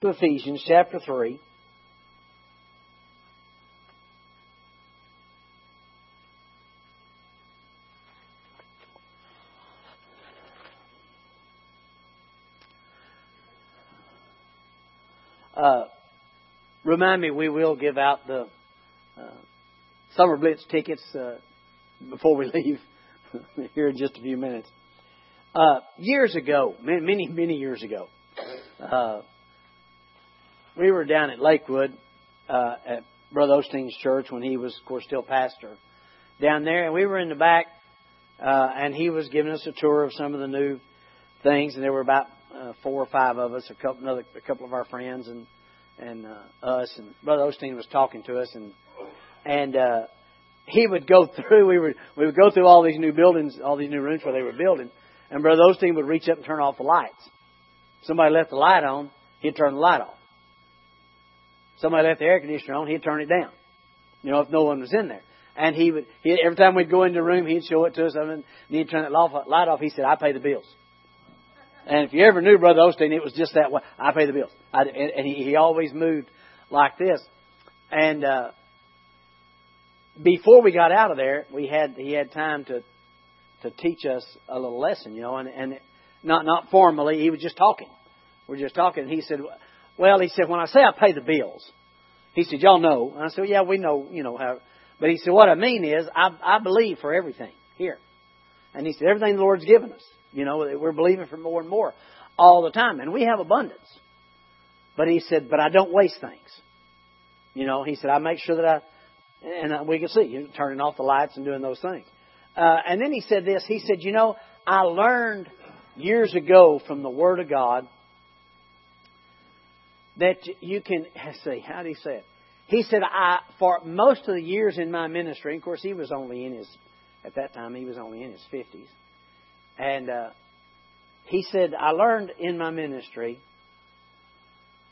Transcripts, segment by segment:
to Ephesians chapter 3. Uh, remind me, we will give out the uh, Summer Blitz tickets uh, before we leave here in just a few minutes. Uh, years ago, many, many years ago, uh, we were down at Lakewood uh, at Brother Osteen's church when he was, of course, still pastor down there, and we were in the back, uh, and he was giving us a tour of some of the new things, and there were about uh, four or five of us, a couple, another, a couple of our friends, and and uh, us, and Brother Osteen was talking to us, and and uh, he would go through. We would we would go through all these new buildings, all these new rooms where they were building, and Brother Osteen would reach up and turn off the lights. Somebody left the light on, he'd turn the light off. Somebody left the air conditioner on, he'd turn it down. You know, if no one was in there. And he would, he, every time we'd go into the room, he'd show it to us, and he'd turn the light off. He said, I pay the bills. And if you ever knew Brother Osteen, it was just that way. I pay the bills. I, and, and he, he always moved like this. And, uh, before we got out of there, we had, he had time to, to teach us a little lesson, you know, and, and not, not formally, he was just talking. We're just talking. He said, well, he said, when I say I pay the bills, he said, y'all know. And I said, yeah, we know, you know how. But he said, what I mean is, I, I believe for everything here. And he said, everything the Lord's given us. You know, we're believing for more and more all the time. And we have abundance. But he said, but I don't waste things. You know, he said, I make sure that I, and we can see, you know, turning off the lights and doing those things. Uh, and then he said this, he said, you know, I learned years ago from the Word of God that you can see how do he say it? He said, I, for most of the years in my ministry, of course, he was only in his, at that time, he was only in his 50s. And uh, he said, I learned in my ministry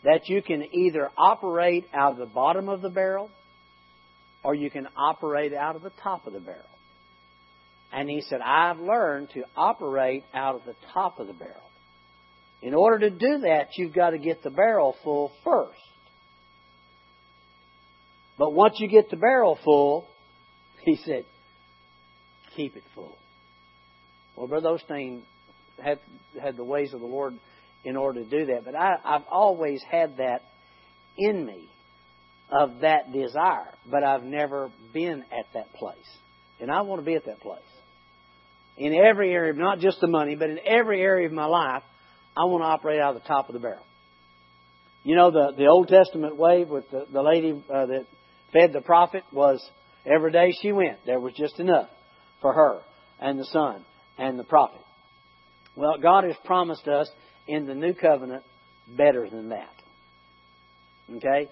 that you can either operate out of the bottom of the barrel or you can operate out of the top of the barrel. And he said, I've learned to operate out of the top of the barrel. In order to do that, you've got to get the barrel full first. But once you get the barrel full, he said, keep it full. Well, Brother Osteen had, had the ways of the Lord in order to do that. But I, I've always had that in me of that desire, but I've never been at that place. And I want to be at that place. In every area, not just the money, but in every area of my life, I want to operate out of the top of the barrel. You know, the, the Old Testament way with the, the lady uh, that fed the prophet was every day she went, there was just enough for her and the son and the prophet. Well, God has promised us in the new covenant better than that. Okay?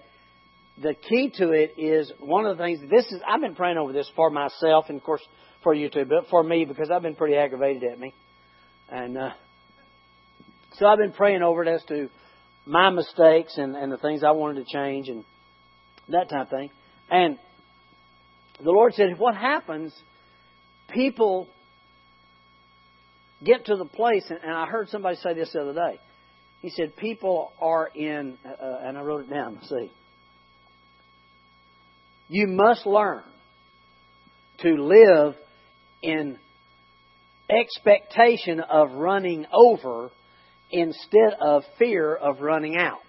The key to it is one of the things, this is, I've been praying over this for myself and of course for you too, but for me because I've been pretty aggravated at me. And, uh, so I've been praying over it as to my mistakes and, and the things I wanted to change and that type of thing. And the Lord said, what happens, people get to the place, and, I heard somebody say this the other day. He said, people are in, uh, and I wrote it down, see. You must learn to live in expectation of running over instead of fear of running out.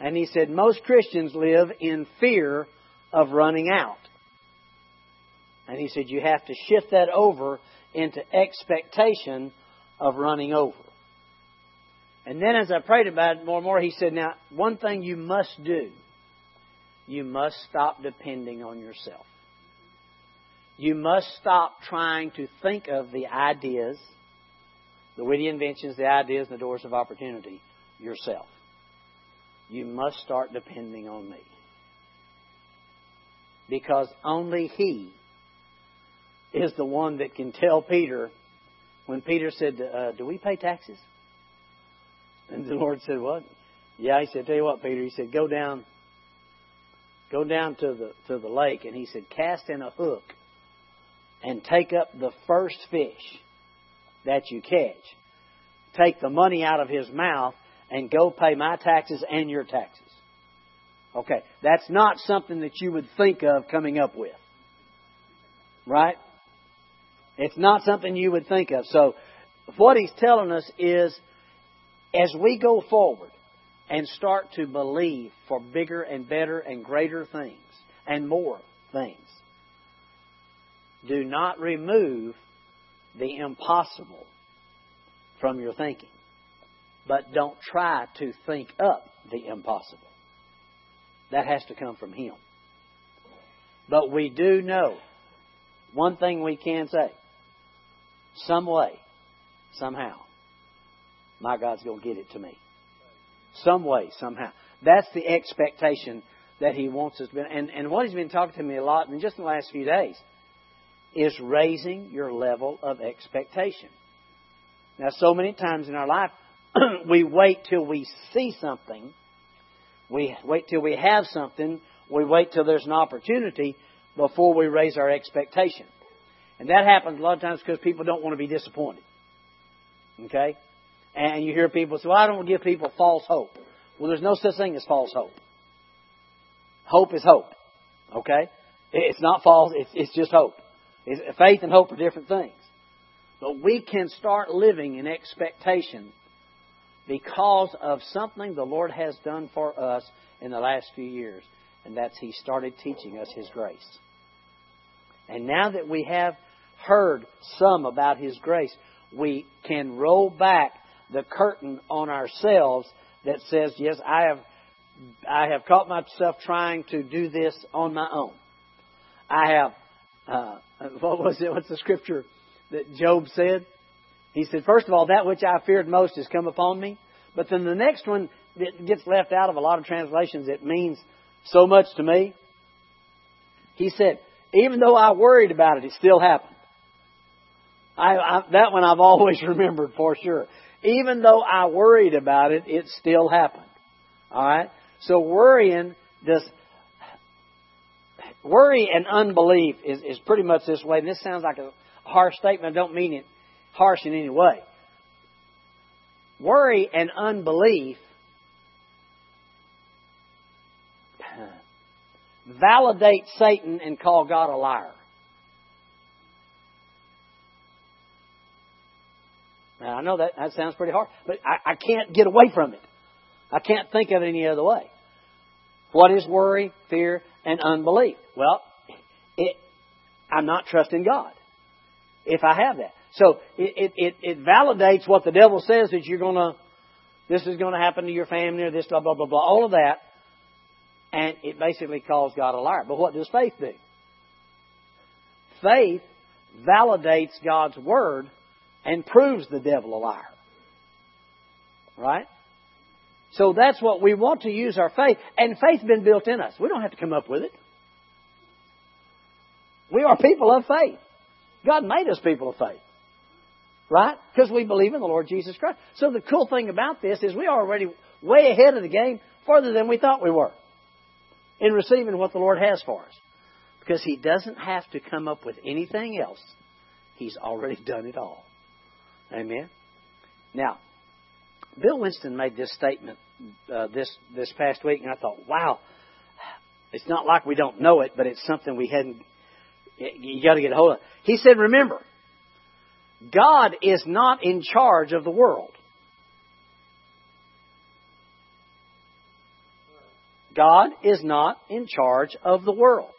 And he said, most Christians live in fear of running out. And he said, you have to shift that over into expectation of running over. And then as I prayed about it more and more, he said, now, one thing you must do, you must stop depending on yourself. You must stop trying to think of the ideas the witty inventions, the ideas, and the doors of opportunity yourself. You must start depending on me. Because only He is the one that can tell Peter when Peter said, uh, Do we pay taxes? And the Lord said, What? Yeah, he said, Tell you what, Peter, he said, Go down go down to the to the lake and he said, Cast in a hook and take up the first fish that you catch. Take the money out of his mouth and go pay my taxes and your taxes. Okay, that's not something that you would think of coming up with. Right? It's not something you would think of. So, what he's telling us is as we go forward and start to believe for bigger and better and greater things and more things, do not remove the impossible from your thinking. But don't try to think up the impossible. That has to come from Him. But we do know one thing we can say some way, somehow, my God's going to get it to me. Some way, somehow. That's the expectation that He wants us to be. And, and what He's been talking to me a lot, in just the last few days, is raising your level of expectation. Now, so many times in our life, we wait till we see something. We wait till we have something. We wait till there's an opportunity before we raise our expectation. And that happens a lot of times because people don't want to be disappointed. Okay? And you hear people say, well, I don't give people false hope. Well, there's no such thing as false hope. Hope is hope. Okay? It's not false, it's, it's just hope. Faith and hope are different things. But we can start living in expectation because of something the Lord has done for us in the last few years, and that's He started teaching us His grace. And now that we have heard some about His grace, we can roll back the curtain on ourselves that says, Yes, I have I have caught myself trying to do this on my own. I have uh, what was it? What's the scripture that Job said? He said, First of all, that which I feared most has come upon me. But then the next one that gets left out of a lot of translations, it means so much to me. He said, Even though I worried about it, it still happened. I, I, that one I've always remembered for sure. Even though I worried about it, it still happened. All right? So worrying does worry and unbelief is, is pretty much this way. And this sounds like a harsh statement. I don't mean it harsh in any way. Worry and unbelief validate Satan and call God a liar. Now, I know that, that sounds pretty hard, but I, I can't get away from it. I can't think of it any other way. What is worry, fear, and unbelief? Well, it, I'm not trusting God if I have that. So it, it, it validates what the devil says that you're going to, this is going to happen to your family or this, blah, blah, blah, blah, all of that. And it basically calls God a liar. But what does faith do? Faith validates God's word and proves the devil a liar. Right? So that's what we want to use our faith. And faith's been built in us. We don't have to come up with it. We are people of faith. God made us people of faith. Right? Because we believe in the Lord Jesus Christ. So the cool thing about this is we are already way ahead of the game, farther than we thought we were, in receiving what the Lord has for us. Because He doesn't have to come up with anything else. He's already done it all. Amen? Now, Bill Winston made this statement uh, this this past week, and I thought, wow, it's not like we don't know it, but it's something we hadn't. You got to get a hold of. He said, remember, God is not in charge of the world. God is not in charge of the world.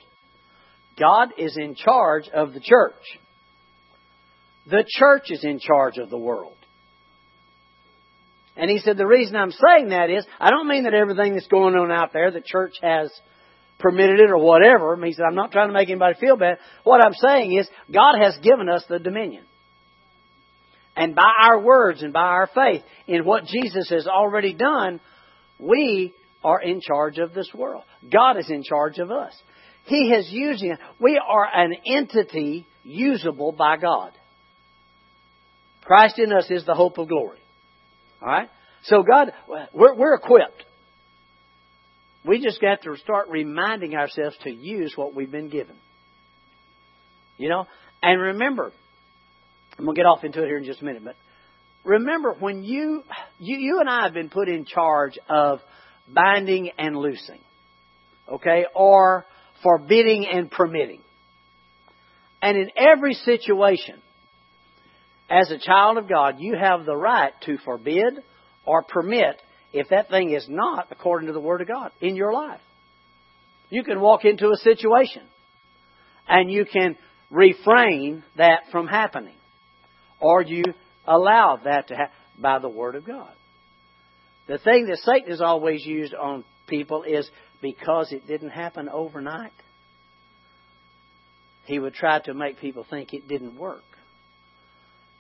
God is in charge of the church. The church is in charge of the world. And he said, the reason I'm saying that is, I don't mean that everything that's going on out there, the church has permitted it or whatever. He said, I'm not trying to make anybody feel bad. What I'm saying is, God has given us the dominion. And by our words and by our faith in what Jesus has already done, we are in charge of this world. God is in charge of us. He has used us. We are an entity usable by God. Christ in us is the hope of glory. All right? So God, we're, we're equipped. We just got to start reminding ourselves to use what we've been given. You know? And remember, I'm going to get off into it here in just a minute, but remember when you, you, you and I have been put in charge of binding and loosing, okay, or forbidding and permitting. And in every situation, as a child of God, you have the right to forbid or permit if that thing is not according to the Word of God in your life. You can walk into a situation and you can refrain that from happening. Or you allow that to happen by the Word of God. The thing that Satan has always used on people is because it didn't happen overnight. He would try to make people think it didn't work.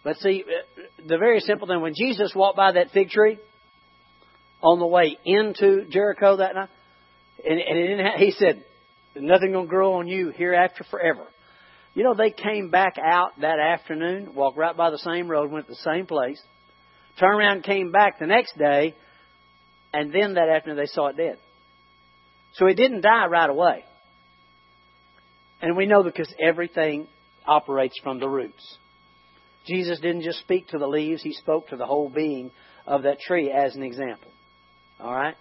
But see, uh, the very simple thing, when Jesus walked by that fig tree on the way into Jericho that night, and, and have, he said, nothing going to grow on you hereafter forever. You know, they came back out that afternoon, walked right by the same road, went to the same place, turned around came back the next day, and then that afternoon they saw it dead. So it didn't die right away. And we know because everything operates from the roots. Jesus didn't just speak to the leaves, he spoke to the whole being of that tree as an example. All right?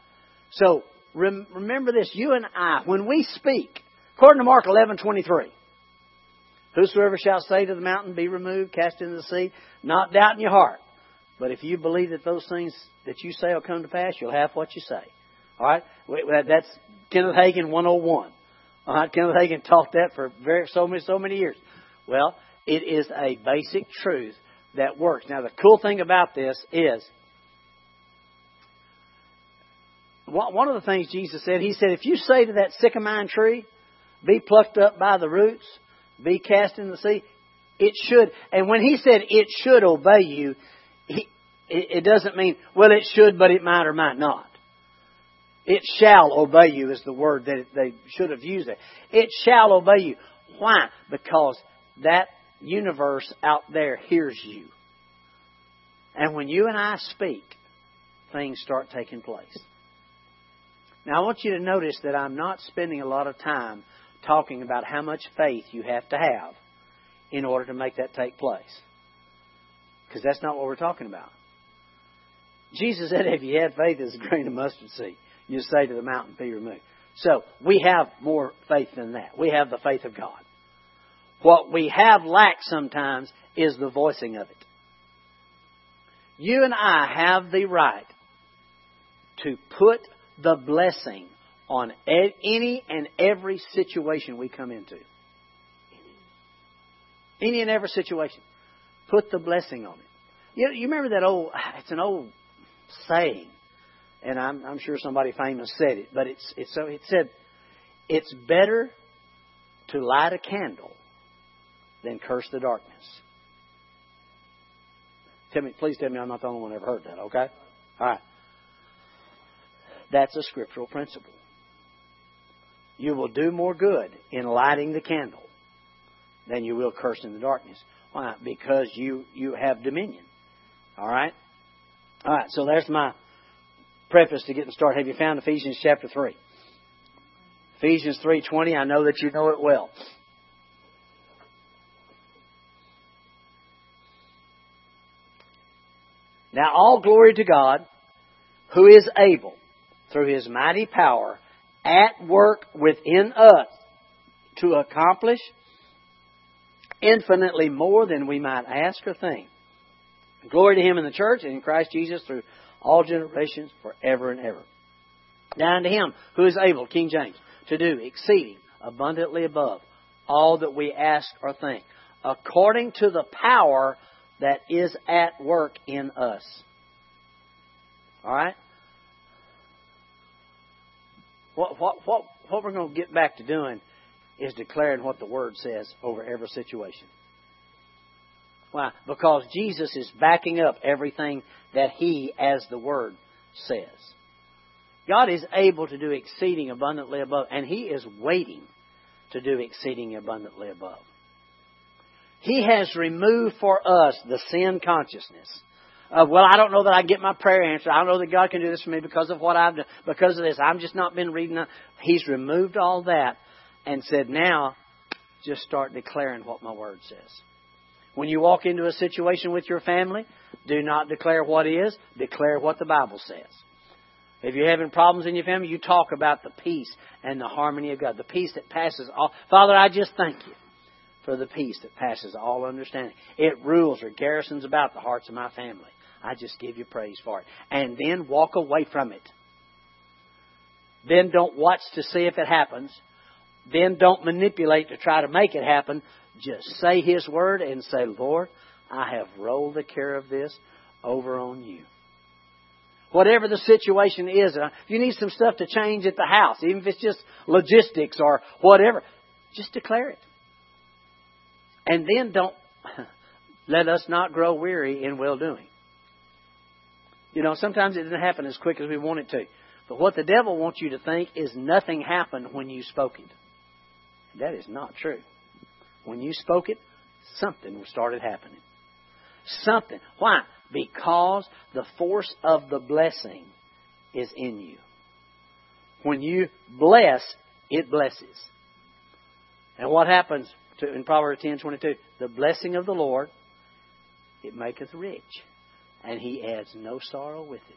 So, rem- remember this, you and I, when we speak, according to Mark 11:23, whosoever shall say to the mountain, be removed, cast into the sea, not doubt in your heart. But if you believe that those things that you say will come to pass, you'll have what you say. All right? That's Kenneth Hagin 101. All right? Kenneth Hagin taught that for very, so many, so many years. Well, it is a basic truth that works. Now, the cool thing about this is one of the things Jesus said, He said, if you say to that sycamine tree, be plucked up by the roots, be cast in the sea, it should. And when He said it should obey you, he, it doesn't mean, well, it should, but it might or might not. It shall obey you is the word that they should have used it. It shall obey you. Why? Because that universe out there hears you. And when you and I speak, things start taking place. Now, I want you to notice that I'm not spending a lot of time talking about how much faith you have to have in order to make that take place. Because that's not what we're talking about. Jesus said if you had faith as a grain of mustard seed, you'd say to the mountain, be removed. So, we have more faith than that. We have the faith of God. What we have lacked sometimes is the voicing of it. You and I have the right to put the blessing on any and every situation we come into. Any and every situation. Put the blessing on it. You, you remember that old, it's an old saying, and I'm, I'm sure somebody famous said it, but it's, it's so, it said, it's better to light a candle than curse the darkness. Tell me, please tell me I'm not the only one ever heard that, okay? All right. That's a scriptural principle. You will do more good in lighting the candle than you will cursing the darkness. Why? Because you, you have dominion. All right? All right, so there's my preface to getting started. Have you found Ephesians chapter 3? Ephesians 3:20, I know that you know it well. Now all glory to God, who is able, through his mighty power, at work within us to accomplish infinitely more than we might ask or think. Glory to him in the church and in Christ Jesus through all generations forever and ever. Now unto him who is able, King James, to do exceeding abundantly above all that we ask or think, according to the power that is at work in us. All right? What, what, what, what we're going to get back to doing is declaring what the Word says over every situation. Why? Because Jesus is backing up everything that He, as the Word, says. God is able to do exceeding abundantly above, and He is waiting to do exceeding abundantly above. He has removed for us the sin consciousness. Of, well, I don't know that I get my prayer answered. I don't know that God can do this for me because of what I've done, because of this. I've just not been reading. He's removed all that and said, now just start declaring what my word says. When you walk into a situation with your family, Do not declare what is, declare what the Bible says. If you're having problems in your family, you talk about the peace and the harmony of God, the peace that passes all. Father, I just thank you for the peace that passes all understanding. It rules or garrisons about the hearts of my family. I just give you praise for it. And then walk away from it. Then don't watch to see if it happens. Then don't manipulate to try to make it happen. Just say His word and say, Lord, I have rolled the care of this over on you. Whatever the situation is, uh, if you need some stuff to change at the house, even if it's just logistics or whatever, just declare it. And then don't let us not grow weary in well doing. You know, sometimes it doesn't happen as quick as we want it to. But what the devil wants you to think is nothing happened when you spoke it. That is not true. When you spoke it, something started happening. Something. Why? Because the force of the blessing is in you. When you bless, it blesses. And what happens to, in Proverbs ten twenty two? The blessing of the Lord, it maketh rich, and he adds no sorrow with it.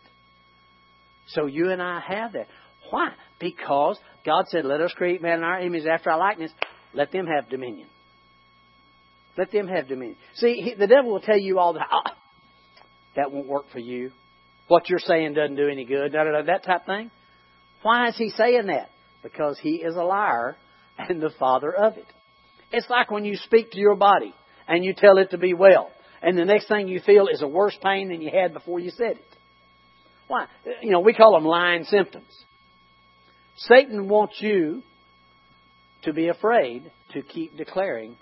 So you and I have that. Why? Because God said, Let us create man in our image after our likeness. Let them have dominion. Let them have dominion. See, he, the devil will tell you all the oh, that won't work for you. What you're saying doesn't do any good. Da, da, da, that type thing. Why is he saying that? Because he is a liar and the father of it. It's like when you speak to your body and you tell it to be well, and the next thing you feel is a worse pain than you had before you said it. Why? You know, we call them lying symptoms. Satan wants you to be afraid to keep declaring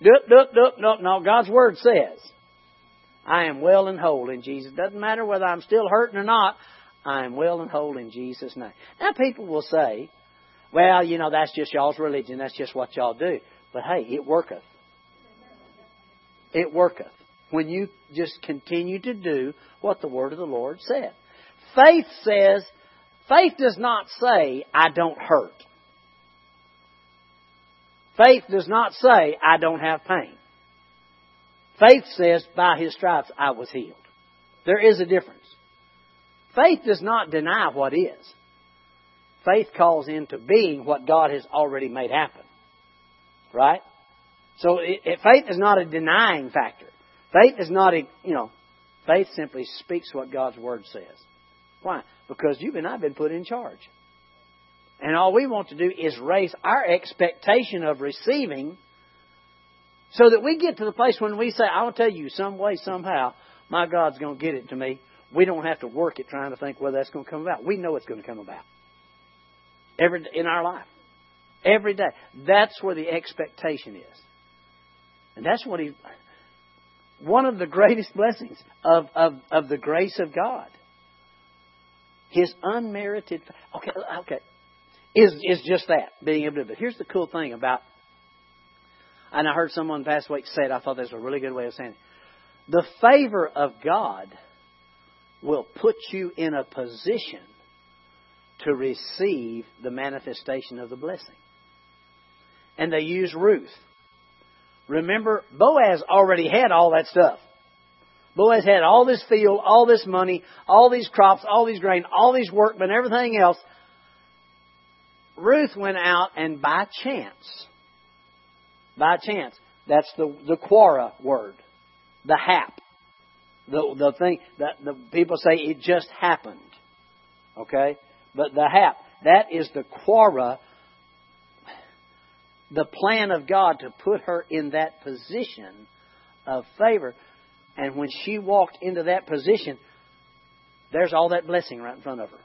Nope, nope, nope, nope, no. God's Word says, I am well and whole in Jesus. Doesn't matter whether I'm still hurting or not, I am well and whole in Jesus' name. Now, people will say, well, you know, that's just y'all's religion. That's just what y'all do. But hey, it worketh. It worketh. When you just continue to do what the Word of the Lord said. Faith says, faith does not say, I don't hurt. Faith does not say, I don't have pain. Faith says, by his stripes I was healed. There is a difference. Faith does not deny what is. Faith calls into being what God has already made happen. Right? So it, it, faith is not a denying factor. Faith is not a, you know, faith simply speaks what God's Word says. Why? Because you and I have been put in charge. And all we want to do is raise our expectation of receiving so that we get to the place when we say, I'll tell you, some way, somehow, my God's going to get it to me. We don't have to work it trying to think whether that's going to come about. We know it's going to come about. Every in our life. Every day. That's where the expectation is. And that's what he one of the greatest blessings of, of, of the grace of God. His unmerited okay okay is is just that being able to. But here's the cool thing about, and I heard someone past week say it. I thought that was a really good way of saying it. The favor of God will put you in a position to receive the manifestation of the blessing. And they use Ruth. Remember, Boaz already had all that stuff. Boaz had all this field, all this money, all these crops, all these grain, all these workmen, everything else. Ruth went out and by chance, by chance, that's the, the quora word, the hap. The, the thing that the people say it just happened. Okay? But the hap, that is the quora, the plan of God to put her in that position of favor. And when she walked into that position, there's all that blessing right in front of her.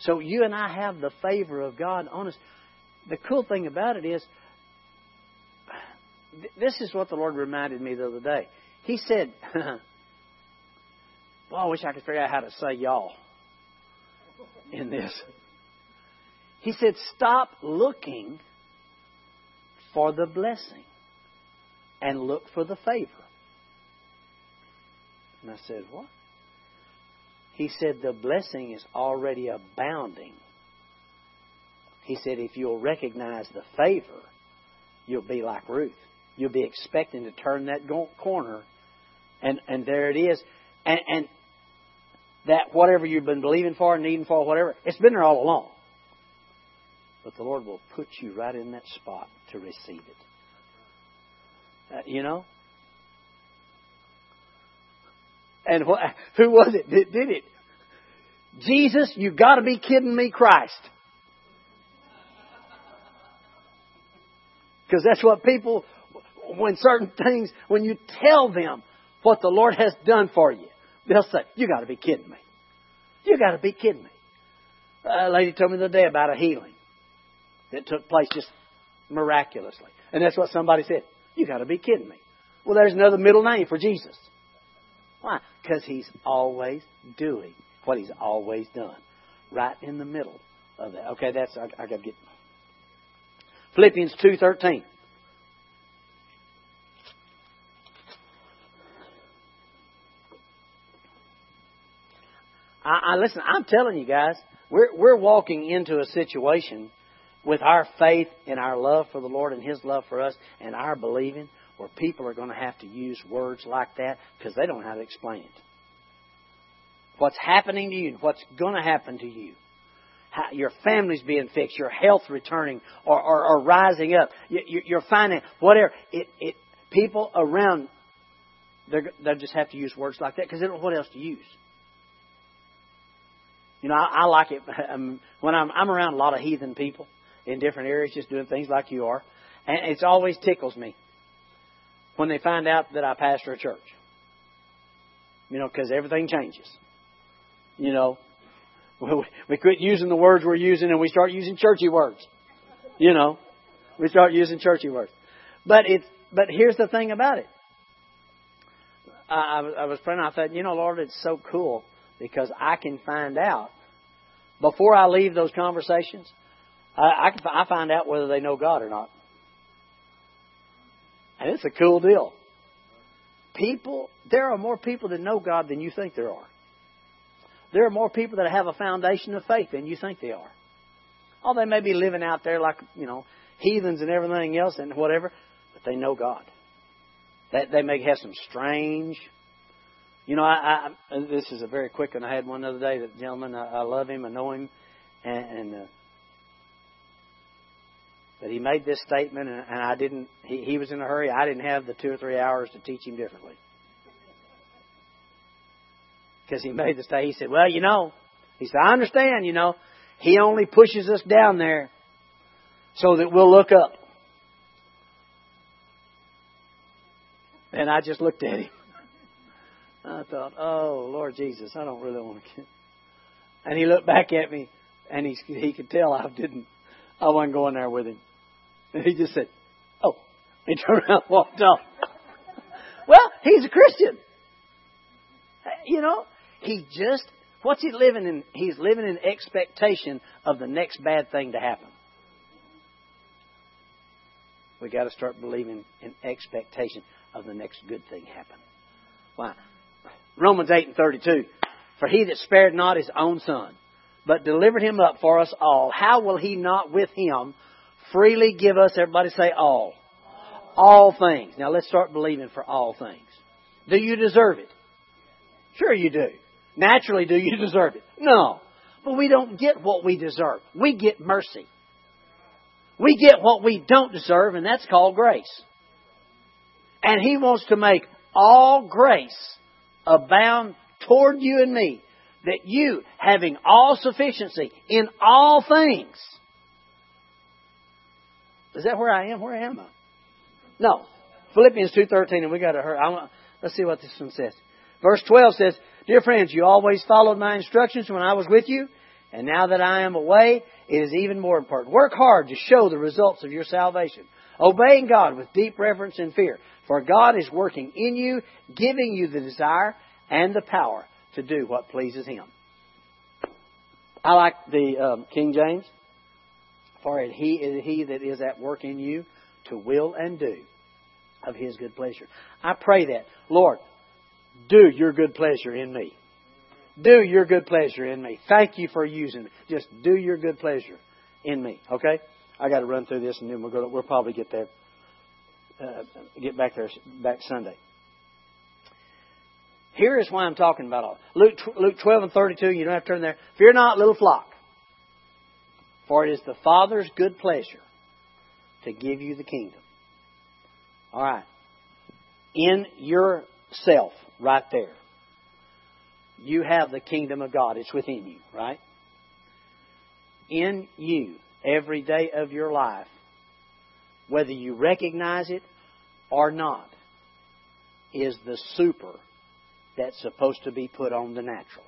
So you and I have the favor of God on us. The cool thing about it is, this is what the Lord reminded me the other day. He said, Well, I wish I could figure out how to say y'all in this. He said, Stop looking for the blessing and look for the favor. And I said, What? He said, The blessing is already abounding. He said, If you'll recognize the favor, you'll be like Ruth. you'll be expecting to turn that corner, and and there it is, and and that whatever you've been believing for, needing for, whatever, it's been there all along. But the Lord will put you right in that spot to receive it. Uh, you know? And wh- who was it that did it? Jesus, you got to be kidding me, Christ. Because that's what people, when certain things, when you tell them what the Lord has done for you, they'll say, You got to be kidding me. You got to be kidding me. A lady told me the other day about a healing that took place just miraculously. And that's what somebody said. You got to be kidding me. Well, there's another middle name for Jesus. Why? Because he's always doing what he's always done, right in the middle of that. Okay, that's I, I got to get Philippians two thirteen. I, I listen. I'm telling you guys, we're we're walking into a situation with our faith and our love for the Lord and His love for us and our believing, where people are going to have to use words like that because they don't know how to explain it. What's happening to you, what's going to happen to you, how your family's being fixed, your health returning or, or, or rising up, your, your finance, whatever. It, it, people around, they'll just have to use words like that because they don't know what else to use. You know, I, I like it um, when I'm, I'm around a lot of heathen people in different areas, just doing things like you are, and it always tickles me when they find out that I pastor a church. You know, because everything changes. You know, we quit using the words we're using and we start using churchy words. You know, we start using churchy words. But it's but here's the thing about it. I, I was praying. I thought, you know, Lord, it's so cool because I can find out before I leave those conversations. I, I can I find out whether they know God or not, and it's a cool deal. People, there are more people that know God than you think there are. There are more people that have a foundation of faith than you think they are. Oh, they may be living out there like, you know, heathens and everything else and whatever, but they know God. That they may have some strange. You know, I, I this is a very quick one. I had one the other day. That gentleman, I, I love him, I know him, and, and uh, but he made this statement, and, I didn't. He, he was in a hurry. I didn't have the two or three hours to teach him differently because he made the statement. He said, "Well, you know," he said, "I understand. You know, he only pushes us down there so that we'll look up." And I just looked at him. I thought, "Oh, Lord Jesus, I don't really want to." Get... And he looked back at me, and he he could tell I didn't. I wasn't going there with him. And he just said, "Oh," he turned around and walked off. well, he's a Christian. You know, he just, what's he living in? He's living in expectation of the next bad thing to happen. We got to start believing in expectation of the next good thing happen. Why? Romans 8 and 32. For he that spared not his own son, but delivered him up for us all, how will he not with him freely give us, everybody say all, all things. Now let's start believing for all things. Do you deserve it? Sure you do. Naturally, do you deserve it? No. But we don't get what we deserve. We get mercy. We get what we don't deserve, and that's called grace. And He wants to make all grace abound toward you and me, that you, having all sufficiency in all things, is that where I am? Where am I? No. Philippians 2.13, and we got to hurry. I want, let's see what this one says. Verse 12 says, Dear friends, you always followed my instructions when I was with you, and now that I am away, it is even more important. Work hard to show the results of your salvation, obeying God with deep reverence and fear, for God is working in you, giving you the desire and the power to do what pleases Him. I like the um, King James. For it he is he that is at work in you to will and do of his good pleasure. I pray that, Lord, do your good pleasure in me. Do your good pleasure in me. Thank you for using me. Just do your good pleasure in me. Okay? I got to run through this and then we're going to, we'll probably get there. uh, get back there back Sunday. Here is why I'm talking about all. Luke, Luke 12 and 32, you don't have to turn there. Fear not, little flock, for it is the Father's good pleasure to give you the kingdom. All right. In yourself, right there, you have the kingdom of God. It's within you, right? In you, every day of your life, whether you recognize it or not, is the super that's supposed to be put on the natural.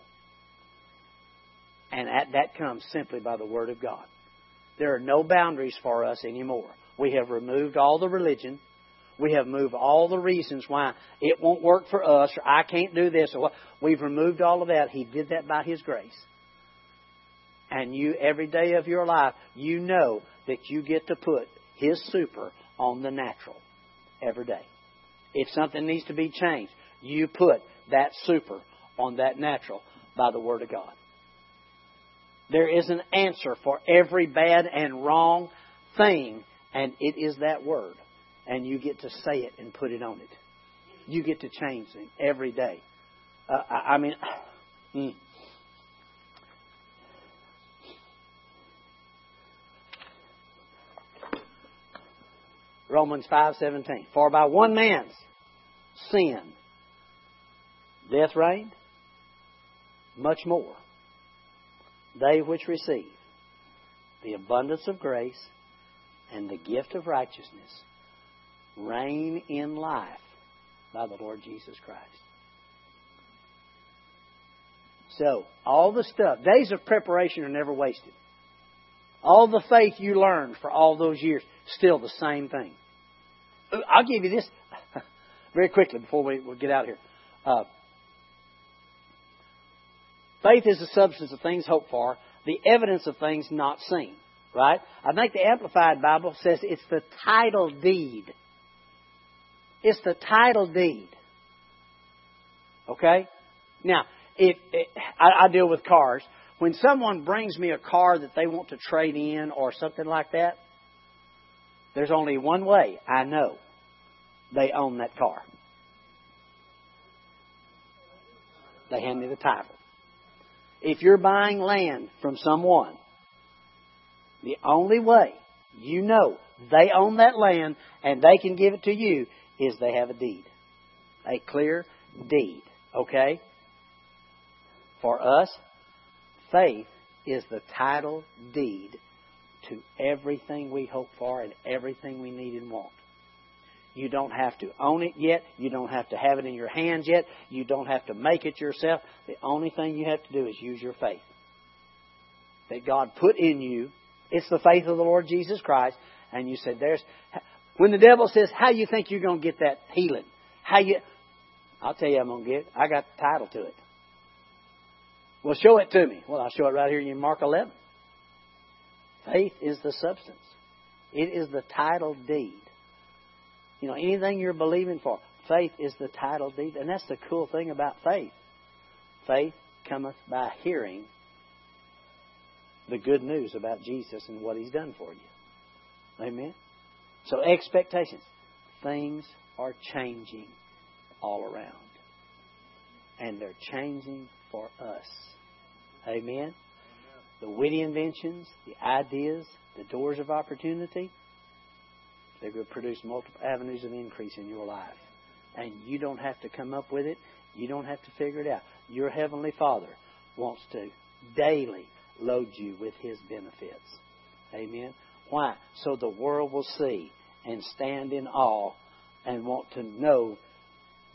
And that, that comes simply by the Word of God. There are no boundaries for us anymore. We have removed all the religion. We have moved all the reasons why it won't work for us or I can't do this or what. We've removed all of that. He did that by His grace. And you, every day of your life, you know that you get to put His super on the natural every day. If something needs to be changed, you put that super on that natural by the Word of God. There is an answer for every bad and wrong thing, and it is that Word. And you get to say it and put it on it. You get to change it every day. Uh, I, I, mean, mm. Romans 5:17 For by one man's sin death reigned, much more they which receive the abundance of grace and the gift of righteousness reign in life by the Lord Jesus Christ. So, all the stuff, days of preparation are never wasted. All the faith you learned for all those years, still the same thing. I'll give you this very quickly before we, get out of here. Uh, Faith is the substance of things hoped for, the evidence of things not seen. Right? I think the Amplified Bible says it's the title deed. It's the title deed. Okay? Now, if, it, I, I deal with cars. When someone brings me a car that they want to trade in or something like that, there's only one way I know they own that car. They hand me the title. If you're buying land from someone, the only way you know they own that land and they can give it to you is they have a deed. A clear deed. Okay? For us, faith is the title deed to everything we hope for and everything we need and want. You don't have to own it yet. You don't have to have it in your hands yet. You don't have to make it yourself. The only thing you have to do is use your faith that God put in you. It's the faith of the Lord Jesus Christ. And you said, "There's." When the devil says, "How you think you're going to get that healing?" How you? I'll tell you, I'm going to get. It. I got the title to it. Well, show it to me. Well, I'll show it right here in Mark 11. Faith is the substance. It is the title deed. You know, anything you're believing for, faith is the title deed. And that's the cool thing about faith. Faith cometh by hearing the good news about Jesus and what He's done for you. Amen? So, expectations. Things are changing all around. And they're changing for us. Amen? The witty inventions, the ideas, the doors of opportunity, going to produce multiple avenues of increase in your life. And you don't have to come up with it. You don't have to figure it out. Your Heavenly Father wants to daily load you with His benefits. Amen. Why? So the world will see and stand in awe and want to know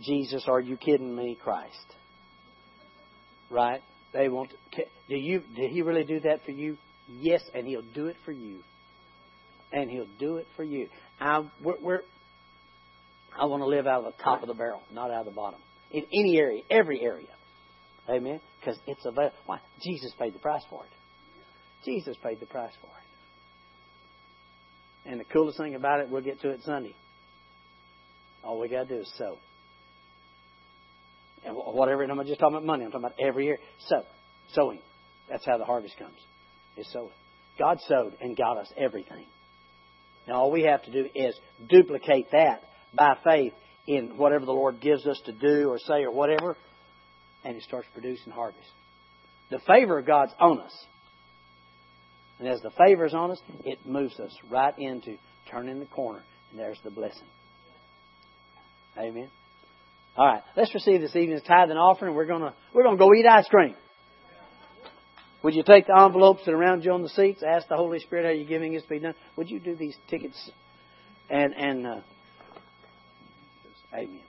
Jesus, are you kidding me, Christ? Right? They want to, do you did he really do that for you? Yes, and he'll do it for you. And he'll do it for you. I, we're, we're, I want to live out of the top of the barrel, not out of the bottom. In any area, every area. Amen? Because it's available. Why? Jesus paid the price for it. Jesus paid the price for it. And the coolest thing about it, we'll get to it Sunday. All we got to do is sow. And whatever, and I'm just talking about money, I'm talking about every year. Sow. Sowing. That's how the harvest comes. Is sowing. God sowed and got us everything. Now, all we have to do is duplicate that by faith in whatever the Lord gives us to do or say or whatever, and it starts producing harvest. The favor of God's on us. And as the favor is on us, it moves us right into turning the corner, and there's the blessing. Amen. All right, let's receive this evening's tithe and offering. We're gonna we're gonna go eat ice cream. Would you take the envelopes that around you on the seats? Ask the Holy Spirit how you're giving this to be done. Would you do these tickets? And and uh, Amen.